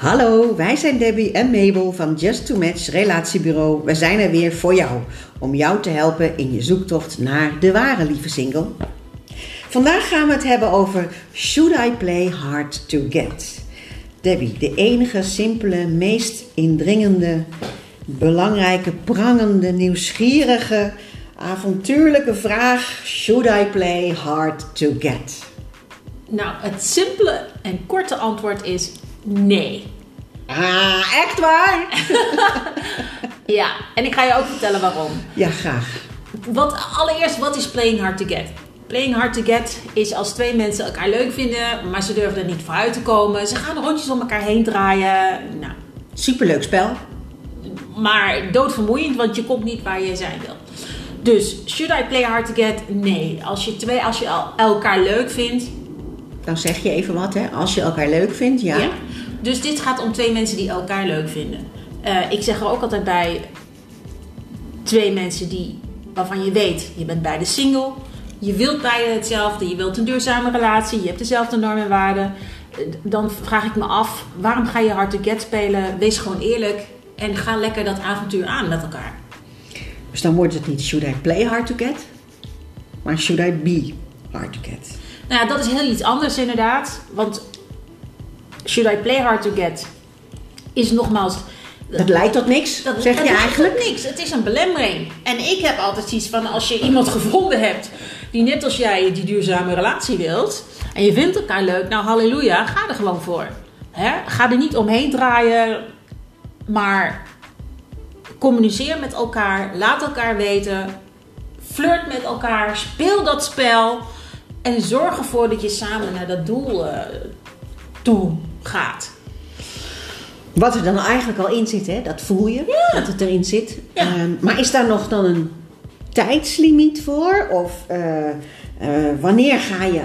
Hallo, wij zijn Debbie en Mabel van Just to Match Relatiebureau. We zijn er weer voor jou, om jou te helpen in je zoektocht naar de ware lieve single. Vandaag gaan we het hebben over Should I Play Hard to Get? Debbie, de enige simpele, meest indringende, belangrijke, prangende, nieuwsgierige, avontuurlijke vraag: Should I play hard to get? Nou, het simpele en korte antwoord is nee. Ah, echt waar? Ja, en ik ga je ook vertellen waarom. Ja, graag. Wat, allereerst, wat is playing hard to get? Playing hard to get is als twee mensen elkaar leuk vinden, maar ze durven er niet vooruit te komen. Ze gaan rondjes om elkaar heen draaien. Nou, Superleuk spel. maar doodvermoeiend, want je komt niet waar je zijn wil. Dus, should I play hard to get? Nee. Als je, twee, als je el- elkaar leuk vindt, Dan zeg je even wat, hè? Als je elkaar leuk vindt, ja. Ja. Dus dit gaat om twee mensen die elkaar leuk vinden. Eh, ik zeg er ook altijd bij twee mensen die, waarvan je weet, je bent beide single. Je wilt beide hetzelfde, je wilt een duurzame relatie, je hebt dezelfde normen en waarden. Eh, Dan vraag ik me af, waarom ga je hard to get spelen? Wees gewoon eerlijk en ga lekker dat avontuur aan met elkaar. Dus dan wordt het niet should I play hard to get, maar should I be hard to get. Nou ja, dat is heel iets anders inderdaad. Want should I play hard to get is nogmaals... Dat leidt tot niks, Dat, zeg dat je lijkt eigenlijk? niks. Het is een belemmering. En ik heb altijd zoiets van als je iemand gevonden hebt die net als jij die duurzame relatie wilt en je vindt elkaar leuk, nou halleluja, ga er gewoon voor. Ga er niet omheen draaien, maar communiceer met elkaar, laat elkaar weten, flirt met elkaar, speel dat spel en zorg ervoor dat je samen naar dat doel eh, toe gaat. Wat er dan eigenlijk al in zit, hè? dat voel je, dat het erin zit. Ja. Ehm, maar is daar nog dan een tijdslimiet voor? Of eh, eh, wanneer ga je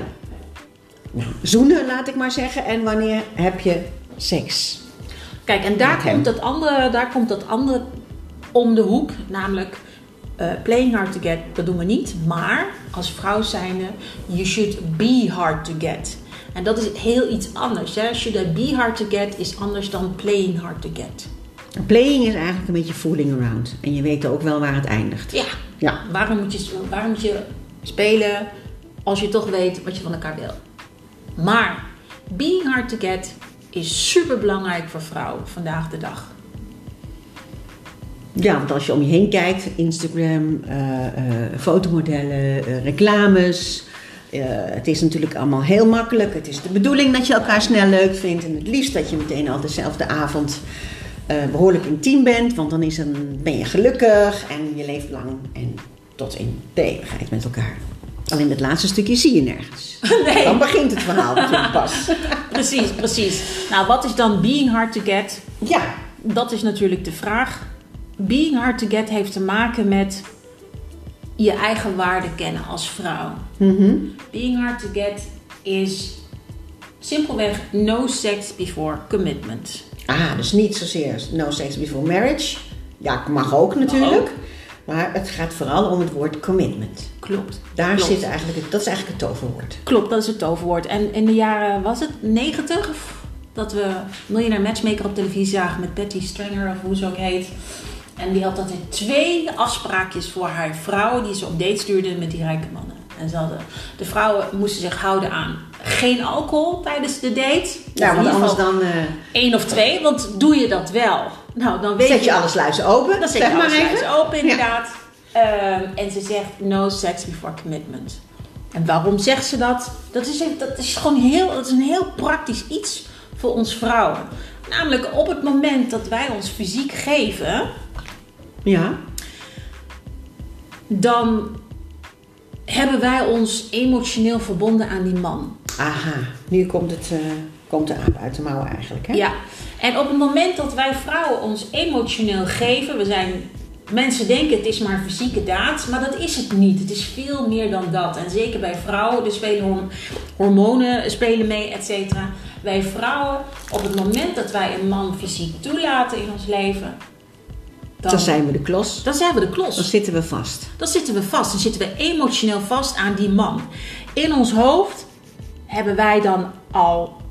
nou, zoenen, laat ik maar zeggen, en wanneer heb je seks? Kijk, en daar komt, dat andere, daar komt dat andere om de hoek. Namelijk, eh, playing hard to get, dat doen we niet. Maar als vrouw zijnde, you should be hard to get. En dat is heel iets anders. Hè? Should I be hard to get is anders dan playing hard to get. Playing is eigenlijk een beetje fooling around. En je weet ook wel waar het eindigt. Ja, Ja. waarom moet, je, waarom moet je spelen als je toch weet wat je van elkaar wil? Maar being hard to get is super belangrijk voor vrouwen vandaag de dag. Ja, want als je om je heen kijkt, Instagram, eh, eh, fotomodellen, eh, reclames. het is natuurlijk allemaal heel makkelijk. Het is de bedoeling dat je elkaar snel leuk vindt. En het liefst dat je meteen al dezelfde avond eh, behoorlijk intiem bent. Want dan is een, ben je gelukkig en je leeft lang en tot in de eeuwigheid met elkaar. Alleen het laatste stukje zie je nergens. Nee. Dan begint het verhaal natuurlijk pas. Precies, precies. Nou, wat is dan being hard to get? Ja, Dat is natuurlijk de vraag. Being hard to get heeft te maken met je eigen waarde kennen als vrouw. mhm. Being hard to get is simpelweg no sex before commitment. Ah, dus niet zozeer no sex before marriage. Ja, mag ook natuurlijk. Maar het gaat vooral om het woord commitment. Klopt. Daar Klopt. zit eigenlijk het, dat is eigenlijk het toverwoord. Klopt, dat is het toverwoord. En in de jaren, was het 90? Dat we Miljonair Matchmaker op televisie zagen met Betty Stranger of hoe ze ook heet. En die had altijd twee afspraakjes voor haar vrouwen die ze op date stuurde met die rijke mannen. En ze hadden, de vrouwen moesten zich houden aan geen alcohol tijdens de date. Ja, Of want anders dan één of twee, want doe je dat wel. Nou, dan weet zet je alle sluizen open. dan zet zeg je even. sluis open, inderdaad. Ehm, en ze zegt no sex before commitment. En waarom zegt ze dat? Dat is, dat is gewoon heel, dat is een heel praktisch iets voor ons vrouwen. Namelijk op het moment dat wij ons fysiek geven, Ja. dan hebben wij ons emotioneel verbonden aan die man. Aha, nu komt, het, eh, komt de aap uit de mouwen eigenlijk. Hè? Ja. En op het moment dat wij vrouwen ons emotioneel geven, we zijn. Mensen denken het is maar fysieke daad, maar dat is het niet. Het is veel meer dan dat. En zeker bij vrouwen, er spelen horm- hormonen spelen mee, et cetera. Wij vrouwen, op het moment dat wij een man fysiek toelaten in ons leven, dan, Dan zijn we de klos. dan zijn we de Dan klos. zitten we vast. Dan zitten we vast. Dan zitten we emotioneel vast aan die man. In ons hoofd hebben wij dan al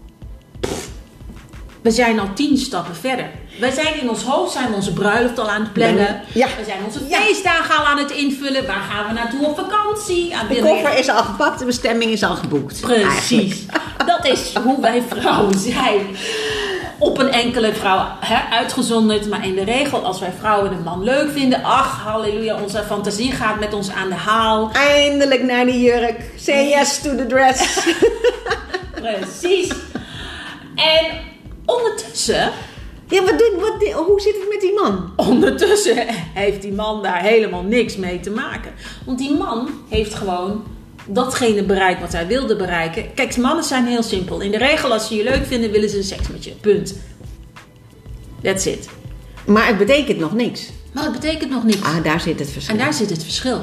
we zijn al tien stappen verder. Wij zijn in ons hoofd zijn we onze bruiloft al aan het plannen. Ja. We zijn onze Ja. feestdagen al aan het invullen. Waar gaan we naartoe op vakantie? Aan De koffer is al gepakt, de bestemming is al geboekt. Eigenlijk. Precies. Dat is hoe wij vrouwen zijn. Op een enkele vrouw hè, uitgezonderd. Maar in de regel, als wij vrouwen een man leuk vinden. Ach, halleluja, onze fantasie gaat met ons aan de haal. Eindelijk naar de jurk. Say yes to the dress. Precies. En ondertussen, ja, wat doet, wat, hoe zit het met die man? ondertussen heeft die man daar helemaal niks mee te maken. Want die man heeft gewoon datgene bereikt wat hij wilde bereiken. Kijk, mannen zijn heel simpel. In de regel, als ze je leuk vinden, willen ze seks met je. Punt. That's it. Maar het betekent nog niks. Maar dat betekent nog niks. Ah, daar zit het verschil. En daar zit het verschil.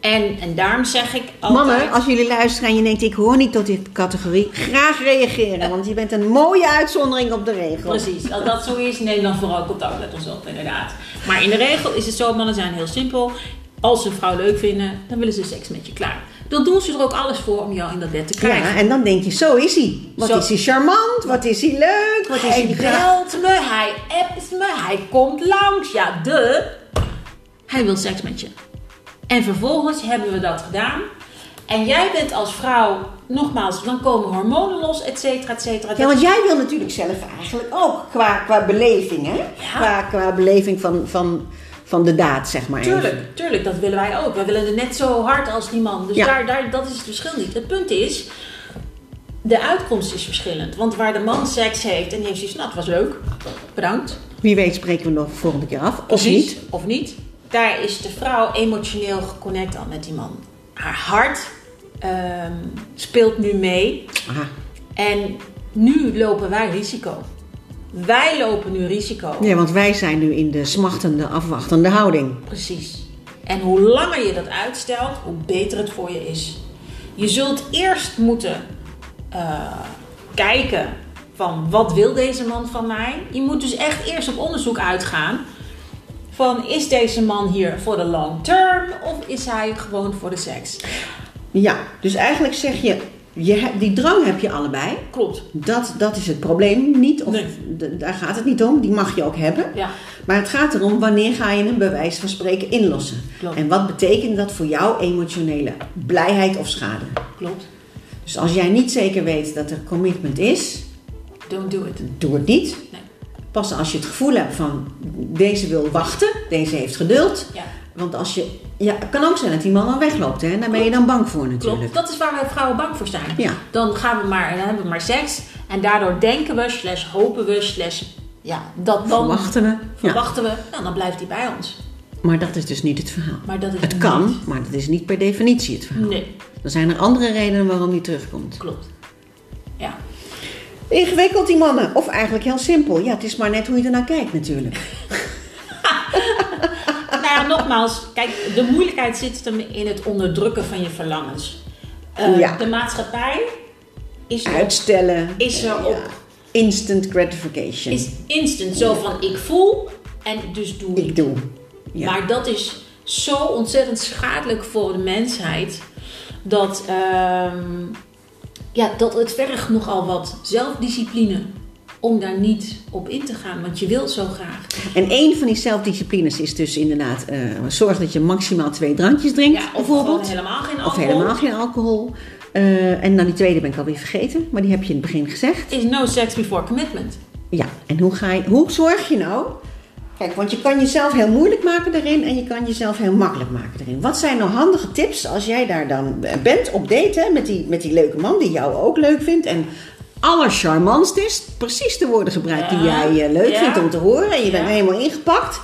En, en daarom zeg ik altijd... Mannen, als jullie luisteren en je denkt ik hoor niet tot die categorie, graag reageren. Want je bent een mooie uitzondering op de regel. Precies, als dat zo is, neem dan vooral contact met ons op, inderdaad. Maar in de regel is het zo, mannen zijn heel simpel. Als ze een vrouw leuk vinden, dan willen ze seks met je klaar. Dan doen ze er ook alles voor om jou in dat bed te krijgen. Ja, en dan denk je, zo is hij. Wat Zo. is hij charmant, wat is hij leuk, wat is hij hij belt me, hij appt me, hij komt langs. Ja, de. Hij wil seks met je. En vervolgens hebben we dat gedaan. En jij bent als vrouw, nogmaals, dan komen hormonen los, et cetera, et cetera. Ja, want jij wil natuurlijk zelf eigenlijk ook qua, qua beleving, hè? Qua, qua beleving van, van, van de daad, zeg maar. even. Tuurlijk, tuurlijk, dat willen wij ook. Wij willen het net zo hard als die man. Dus Ja. daar, daar, dat is het verschil niet. Het punt is, de uitkomst is verschillend. Want waar de man seks heeft en die heeft zoiets, nou, het was leuk, bedankt. Wie weet spreken we nog volgende keer af. Of niet. Of niet. Daar is de vrouw emotioneel geconnect al met die man. Haar hart ehm, speelt nu mee. Aha. En nu lopen wij risico. Wij lopen nu risico. Ja, want wij zijn nu in de smachtende, afwachtende houding. Precies. En hoe langer je dat uitstelt, hoe beter het voor je is. Je zult eerst moeten eh, kijken van wat wil deze man van mij. Je moet dus echt eerst op onderzoek uitgaan van is deze man hier voor de long term of is hij gewoon voor de seks? Ja, dus eigenlijk zeg je, je hebt, die drang heb je allebei. Klopt. Dat, dat is het probleem niet. Of, Nee. daar gaat het niet om. Die mag je ook hebben. Ja. Maar het gaat erom wanneer ga je een bewijs van spreken inlossen. Klopt. En wat betekent dat voor jouw emotionele blijheid of schade? Klopt. Dus als jij niet zeker weet dat er commitment is, Don't do it. doe het niet. Nee. Pas als je het gevoel hebt van deze wil wachten, deze heeft geduld. Ja. Want als je, ja, het kan ook zijn dat die man al wegloopt, hè? Daar ben je dan bang voor natuurlijk. Klopt, dat is waar wij vrouwen bang voor zijn. Ja. Dan gaan we maar, dan hebben we maar seks. En daardoor denken we, slash hopen we, slash ja, dat dan Verwachten we. Ja. verwachten we. Nou, dan blijft hij bij ons. Maar dat is dus niet het verhaal. Maar dat is Het kan, maar dat is niet per definitie het verhaal. Nee, Er zijn er andere redenen waarom die terugkomt. klopt. Ja. Ingewikkeld die mannen. Of eigenlijk heel simpel. Ja, het is maar net hoe je ernaar kijkt natuurlijk. ja, nogmaals, kijk, de moeilijkheid zit hem in het onderdrukken van je verlangens. Eh, Ja. De maatschappij is, er- Uitstellen. is erop. Ja. Instant gratification. Is instant zo van ik voel en dus doe ik. Ik doe. Ja. Maar dat is zo ontzettend schadelijk voor de mensheid. Dat, ehm, ja, dat het vergt nogal wat zelfdiscipline om daar niet op in te gaan. Want je wilt zo graag. En een van die zelfdisciplines is dus inderdaad... eh, zorg dat je maximaal twee drankjes drinkt, Ja, of bijvoorbeeld. helemaal geen Of alcohol. helemaal geen alcohol. En dan die tweede ben ik alweer vergeten. Maar die heb je in het begin gezegd. Is no sex before commitment. Ja, en hoe, ga je, hoe zorg je nou? Kijk, want je kan jezelf heel moeilijk maken daarin en je kan jezelf heel makkelijk maken daarin. Wat zijn nou handige tips als jij daar dan bent op date hè, met, die, met die leuke man die jou ook leuk vindt en allercharmantst is, precies de woorden gebruikt die jij eh, leuk ja. vindt om te horen en je bent Ja. helemaal ingepakt.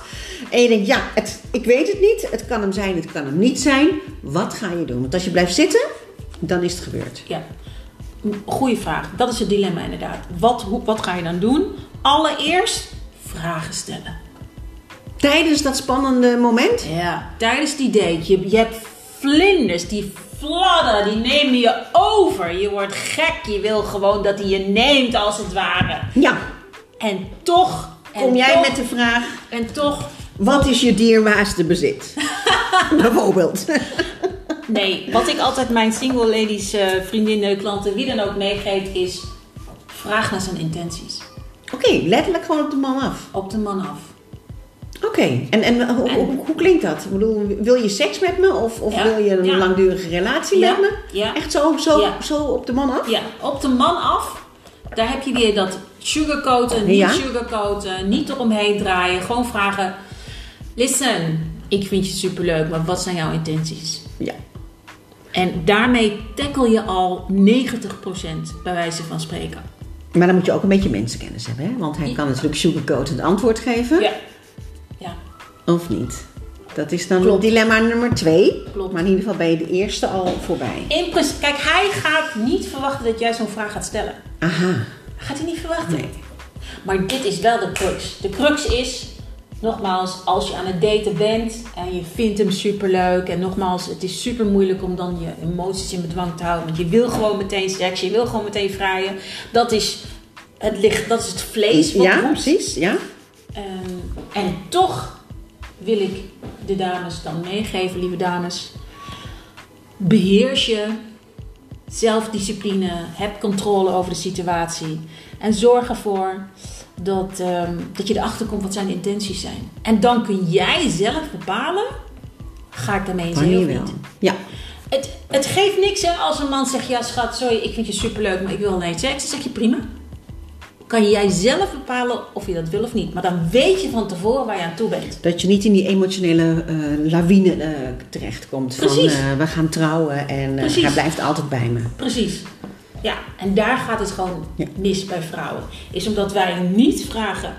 En je denkt, ja, het, ik weet het niet, het kan hem zijn, het kan hem niet zijn. Wat ga je doen? Want als je blijft zitten, dan is het gebeurd. Ja. Goeie vraag. Dat is het dilemma inderdaad. Wat, hoe, wat ga je dan doen? Allereerst vragen stellen. Tijdens dat spannende moment, Ja, tijdens die date, je, je hebt vlinders, die fladden, die nemen je over. Je wordt gek, je wil gewoon dat hij je neemt als het ware. ja, En toch, en kom jij toch, met de vraag, En toch, Wat is je dierbaarste bezit? Bijvoorbeeld. nee, wat ik altijd mijn single ladies, eh, vriendinnen, klanten, wie dan ook meegeef, is vraag naar zijn intenties. Oké, letterlijk gewoon op de man af. Op de man af. Oké, en, en, hoe, En- hoe, hoe klinkt dat? Ik bedoel, wil je seks met me of, of Ja, wil je een ja. langdurige relatie Ja, met me? Echt zo, zo, zo op de man af? Ja, op de man af. Daar heb je weer dat sugarcoaten, niet sugarcoaten, niet eromheen draaien. Gewoon vragen, listen, ik vind je superleuk, maar wat zijn jouw intenties? Ja. En daarmee tackle je al 90% bij wijze van spreken. Maar dan moet je ook een beetje mensenkennis hebben, hè? Want hij kan natuurlijk sugarcoat het antwoord geven, Ja. Of niet? Dat is dan Klopt. dilemma nummer twee. Klopt. Maar in ieder geval ben je de eerste al voorbij. in principe, kijk, hij gaat niet verwachten dat jij zo'n vraag gaat stellen. Aha. Gaat hij niet verwachten. Nee. Maar dit is wel de crux. De crux is, nogmaals, als je aan het daten bent en je vindt hem superleuk. En nogmaals, het is super moeilijk om dan je emoties in bedwang te houden. Want je wil gewoon meteen seks, je wil gewoon meteen vrijen. Dat is het, licht, dat is het vlees wat Ja, roept. precies. Ja. Ehm, en toch wil ik de dames dan meegeven, lieve dames. Beheers je zelfdiscipline, heb controle over de situatie. En zorg ervoor dat, ehm, dat je erachter komt wat zijn de intenties zijn. En dan kun jij zelf bepalen, ga ik daarmee in zee of niet. Ja. Het, het geeft niks hè, als een man zegt, ja schat, sorry, ik vind je superleuk, maar ik wil nee seks. Dan zeg je prima. Kan jij zelf bepalen of je dat wil of niet. Maar dan weet je van tevoren waar je aan toe bent. Dat je niet in die emotionele eh, lawine eh, terechtkomt. Van Precies. eh, we gaan trouwen en hij blijft altijd bij me. Precies. Ja, en daar gaat het gewoon Ja. mis bij vrouwen. Is omdat wij niet vragen,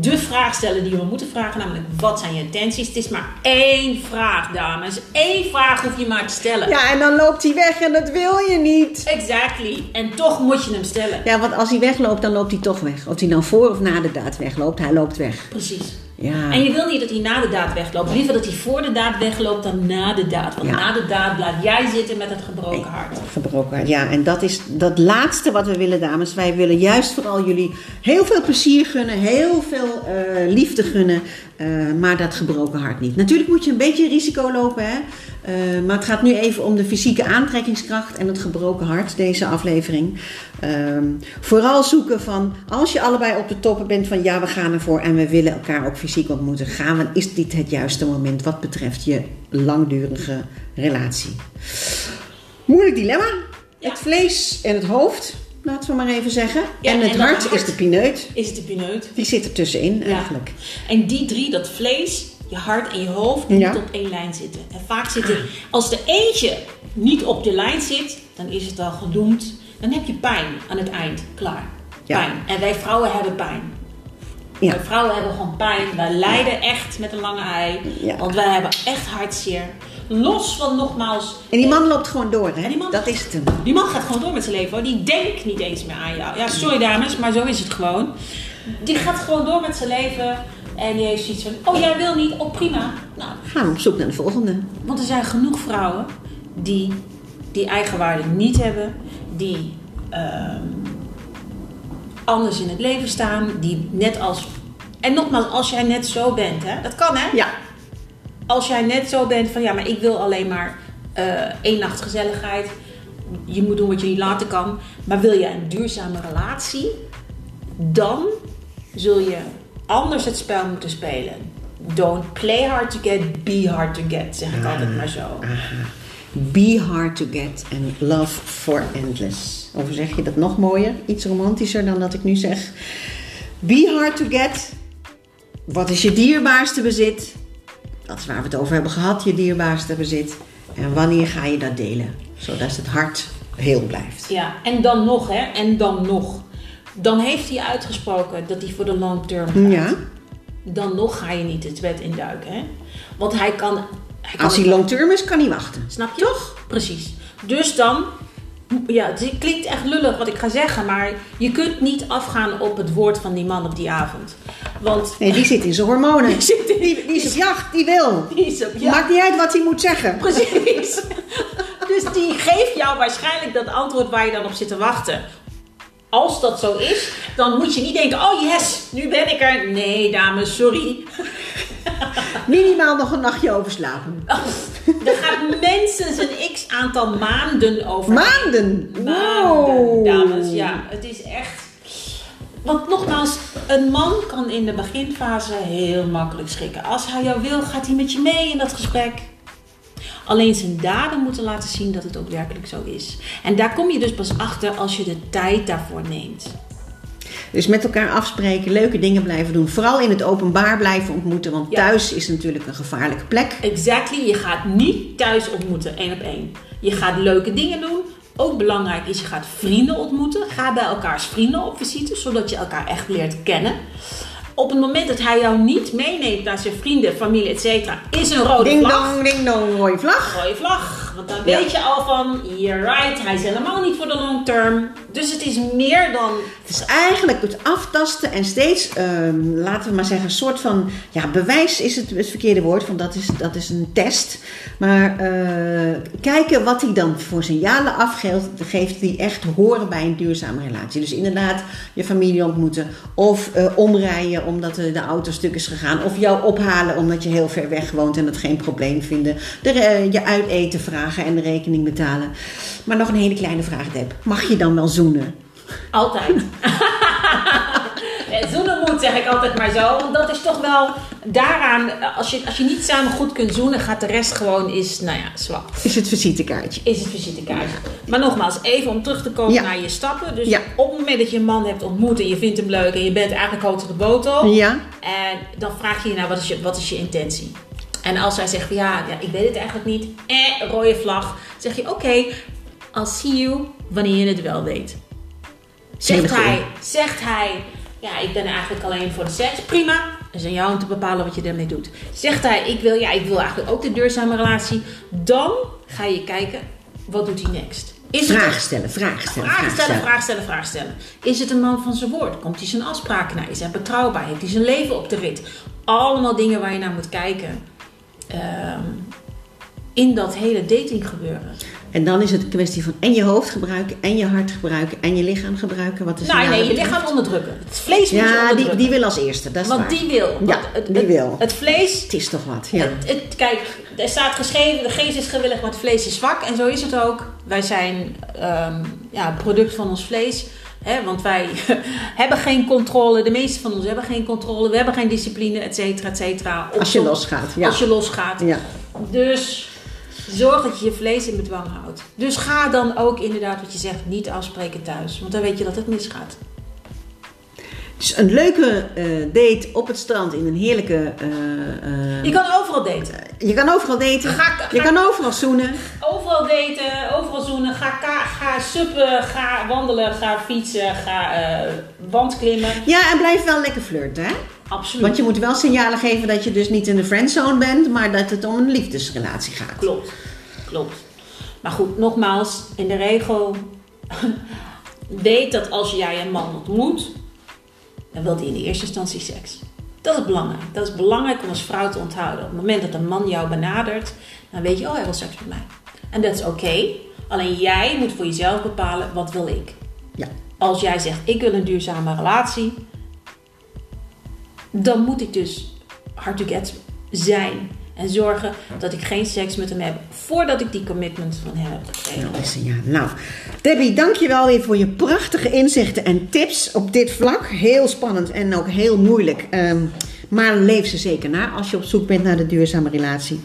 de vraag stellen die we moeten vragen, namelijk wat zijn je intenties? Het is maar één vraag, dames. Eén vraag hoef je maar te stellen. Ja, en dan loopt hij weg en dat wil je niet. Exactly. En toch moet je hem stellen. Ja, want als hij wegloopt, dan loopt hij toch weg. Of hij nou voor of na de daad wegloopt, hij loopt weg. Precies. Ja. En je wil niet dat hij na de daad wegloopt. Liever dat hij voor de daad wegloopt dan na de daad. Want Ja. na de daad blijf jij zitten met het gebroken hart. Gebroken hart. Ja, en dat is dat laatste wat we willen, dames. Wij willen juist vooral jullie heel veel plezier gunnen, heel veel eh, liefde gunnen, eh, maar dat gebroken hart niet. Natuurlijk moet je een beetje risico lopen, hè? Eh, maar het gaat nu even om de fysieke aantrekkingskracht en het gebroken hart, deze aflevering. Ehm, vooral zoeken van, als je allebei op de toppen bent van ja, we gaan ervoor en we willen elkaar ook fysiek ontmoeten, gaan we, is dit het juiste moment wat betreft je langdurige relatie. Moeilijk dilemma. Ja. Het vlees en het hoofd, laten we maar even zeggen. Ja, en het en hart, hart. is de pineut. Is het de pineut? Die zit er tussenin Ja. eigenlijk. En die drie, dat vlees, je hart en je hoofd, Ja. niet op één lijn zitten. En vaak zitten, als de eentje niet op de lijn zit, dan is het al gedoemd. Dan heb je pijn aan het eind. Klaar. Ja. Pijn. En wij vrouwen hebben pijn. Ja. Wij vrouwen hebben gewoon pijn. Wij lijden echt met een lange ei. Want wij hebben echt hartzeer. Los van nogmaals... En die man loopt gewoon door, hè? Man- Dat is het hem. Die man gaat gewoon door met zijn leven hoor. Die denkt niet eens meer aan jou. Ja, sorry dames, maar zo is het gewoon. Die gaat gewoon door met zijn leven. En die heeft zoiets van, oh jij wil niet, oh prima. Nou, Gaan we op zoek naar de volgende. want er zijn genoeg vrouwen die die eigenwaarde niet hebben. Die ehm, anders in het leven staan. Die net als... En nogmaals, als jij net zo bent, hè. Dat kan hè. Ja. Als jij net zo bent van, ja, maar ik wil alleen maar eh, één nacht gezelligheid. Je moet doen wat je niet laten kan. Maar wil je een duurzame relatie? Dan zul je anders het spel moeten spelen. Don't play hard to get, be hard to get, zeg ik altijd maar zo. Aha. Be hard to get and love for endless. Of zeg je dat nog mooier? Iets romantischer dan dat ik nu zeg. Be hard to get. Wat is je dierbaarste bezit? Dat is waar we het over hebben gehad, je dierbaarste bezit. En wanneer ga je dat delen? Zodat het hart heel blijft. Ja, en dan nog, hè, en dan nog. Dan heeft hij uitgesproken dat hij voor de long term gaat. Ja. Dan nog ga je niet het bed induiken, hè. Want hij kan... Hij kan Als hij long term is, kan hij wachten. Snap je? Toch? Precies. Dus dan, ja, het klinkt echt lullig wat ik ga zeggen, maar je kunt niet afgaan op het woord van die man op die avond. Want Nee, die zit in zijn hormonen. Die zit in- die, die is op jacht, die wil. die is op ja, Maakt niet uit wat hij moet zeggen. precies. Dus die geeft jou waarschijnlijk dat antwoord waar je dan op zit te wachten. Als dat zo is, dan moet je niet denken: oh yes, nu ben ik er. Nee, dames, sorry. Minimaal nog een nachtje overslapen. Er gaat mensen een x aantal maanden over. Maanden. Maanden, Wow. dames. Ja, het is echt. Want nogmaals, een man kan in de beginfase heel makkelijk schrikken. Als hij jou wil, gaat hij met je mee in dat gesprek. Alleen zijn daden moeten laten zien dat het ook werkelijk zo is. En daar kom je dus pas achter als je de tijd daarvoor neemt. Dus met elkaar afspreken, leuke dingen blijven doen. Vooral in het openbaar blijven ontmoeten, want Ja. thuis is natuurlijk een gevaarlijke plek. Exactly, je gaat niet thuis ontmoeten, één op één. Je gaat leuke dingen doen. Ook belangrijk is, je gaat vrienden ontmoeten. Ga bij elkaars vrienden op visite, zodat je elkaar echt leert kennen. Op het moment dat hij jou niet meeneemt naar zijn vrienden, familie, etc., is een rode Ding vlag. dong, ding dong, rode vlag. Rode vlag. Want dan weet je al van, you're right, hij is helemaal niet voor de long term. Dus het is meer dan Het is eigenlijk het aftasten en steeds, ehm, laten we maar zeggen, een soort van, ja, bewijs is het, het verkeerde woord, want dat is, dat is een test. Maar eh, kijken wat hij dan voor signalen afgeeft, geeft die echt horen bij een duurzame relatie. Dus inderdaad je familie ontmoeten of eh, omrijden omdat de, de auto stuk is gegaan. Of jou ophalen omdat je heel ver weg woont en het geen probleem vinden. De, eh, je uiteten vragen en de rekening betalen. Maar nog een hele kleine vraag, Deb. Mag je dan wel zoenen? Altijd. Eh, Zoenen moet, zeg ik altijd maar zo. Want dat is toch wel daaraan, als je, als je niet samen goed kunt zoenen, gaat de rest gewoon is, nou ja, zwak. Is het visitekaartje. Is het visitekaartje. Maar nogmaals, even om terug te komen Ja. naar je stappen. Dus Ja. op het moment dat je een man hebt ontmoet en je vindt hem leuk en je bent eigenlijk hoog de botel. Ja? En dan vraag je je nou, wat is je, wat is je intentie? En als hij zegt van ja, ja, ik weet het eigenlijk niet. Eh, rode vlag. zeg je oké, I'll see you wanneer je het wel weet. Zegt hij, zegt hij, ja, ik ben eigenlijk alleen voor de seks. Prima. Het is aan jou om te bepalen wat je ermee doet. Zegt hij, ik wil, ja, ik wil eigenlijk ook de duurzame relatie. Dan ga je kijken, wat doet hij next? Is Vragen stellen, vragen stellen, Vragen stellen, vragen stellen, vragen stellen. Is het een man van zijn woord? Komt hij zijn afspraken na? Is hij betrouwbaar? Heeft hij zijn leven op de rit? Allemaal dingen waar je naar moet kijken. Ehm, in dat hele dating gebeuren. En dan is het een kwestie van en je hoofd gebruiken, en je hart gebruiken, en je lichaam gebruiken. Wat is Nou, nee, je lichaam onderdrukken. Het vlees moet je Ja, die, onderdrukken. die wil als eerste, dat is Want waar. die wil. Ja, het, die het- wil. Het vlees Het is toch wat, ja. Het, het- kijk, er staat geschreven, de geest is gewillig, maar het vlees is zwak. En zo is het ook. Wij zijn ehm ja, product van ons vlees. Hè, want wij hebben geen controle. De meeste van ons hebben geen controle. We hebben geen discipline, et cetera, et cetera. Als je losgaat, ja. Als je losgaat. Ja. Dus zorg dat je je vlees in bedwang houdt. Dus ga dan ook inderdaad wat je zegt, niet afspreken thuis. Want dan weet je dat het misgaat. Dus een leuke eh, date op het strand in een heerlijke... eh, eh, Je kan overal daten. je kan overal daten, Ga- ga- je kan overal zoenen. Overal daten, overal zoenen. Ga, ga, ga suppen, ga wandelen, ga fietsen, ga wandklimmen. Ja, en blijf wel lekker flirten, hè? Absoluut. Want je moet wel signalen geven dat je dus niet in de friendzone bent, maar dat het om een liefdesrelatie gaat. Klopt, klopt. Maar goed, nogmaals, in de regel weet dat als jij een man ontmoet, dan wil hij in de eerste instantie seks. Dat is belangrijk. Dat is belangrijk om als vrouw te onthouden. Op het moment dat een man jou benadert, dan weet je, oh, hij wil seks met mij. En dat is oké. Alleen jij moet voor jezelf bepalen, wat wil ik? Ja. Als jij zegt, ik wil een duurzame relatie, dan moet ik dus hard to get zijn. En zorgen dat ik geen seks met hem heb voordat ik die commitment van hem heb gekregen. Is ja. Nou, Debbie, dankjewel weer voor je prachtige inzichten en tips op dit vlak. Heel spannend en ook heel moeilijk. Ehm, maar leef ze zeker na als je op zoek bent naar de duurzame relatie.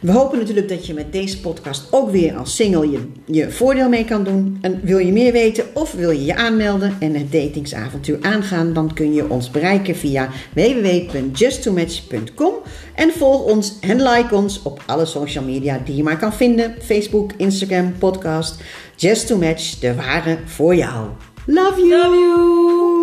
We hopen natuurlijk dat je met deze podcast ook weer als single je, je voordeel mee kan doen. En wil je meer weten of wil je je aanmelden en het datingsavontuur aangaan, dan kun je ons bereiken via www.justtomatch.com en volg ons en like ons op alle social media die je maar kan vinden. Facebook, Instagram, podcast. Just to Match, de ware voor jou. Love you! Love you!